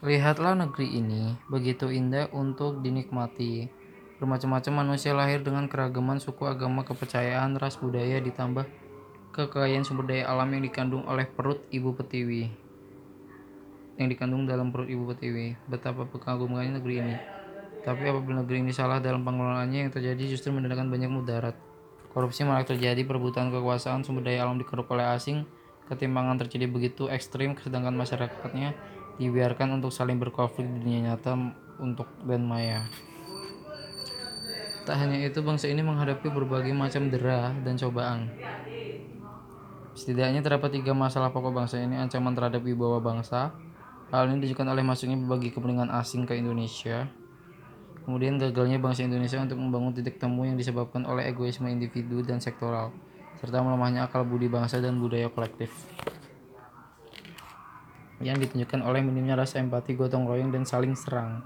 Lihatlah negeri ini, begitu indah untuk dinikmati. Bermacam-macam manusia lahir dengan keragaman suku, agama, kepercayaan, ras, budaya, ditambah kekayaan sumber daya alam yang dikandung oleh perut ibu petiwi. Yang dikandung dalam perut ibu petiwi. Betapa mengagumkannya negeri ini. Tapi apabila negeri ini salah dalam pengelolaannya, yang terjadi justru mendatangkan banyak mudarat. Korupsi malah terjadi, perebutan kekuasaan sumber daya alam dikeruk oleh asing, ketimpangan terjadi begitu ekstrim, sedangkan masyarakatnya dibiarkan untuk saling berkonflik di dunia nyata untuk dan maya. Tak hanya itu, bangsa ini menghadapi berbagai macam dera dan cobaan. Setidaknya terdapat tiga masalah pokok bangsa ini, ancaman terhadap wibawa bangsa. Hal ini ditunjukkan oleh masuknya berbagai kepentingan asing ke Indonesia. Kemudian gagalnya bangsa Indonesia untuk membangun titik temu yang disebabkan oleh egoisme individu dan sektoral, serta melemahnya akal budi bangsa dan budaya kolektif yang ditunjukkan oleh minimnya rasa empati, gotong royong, dan saling serang.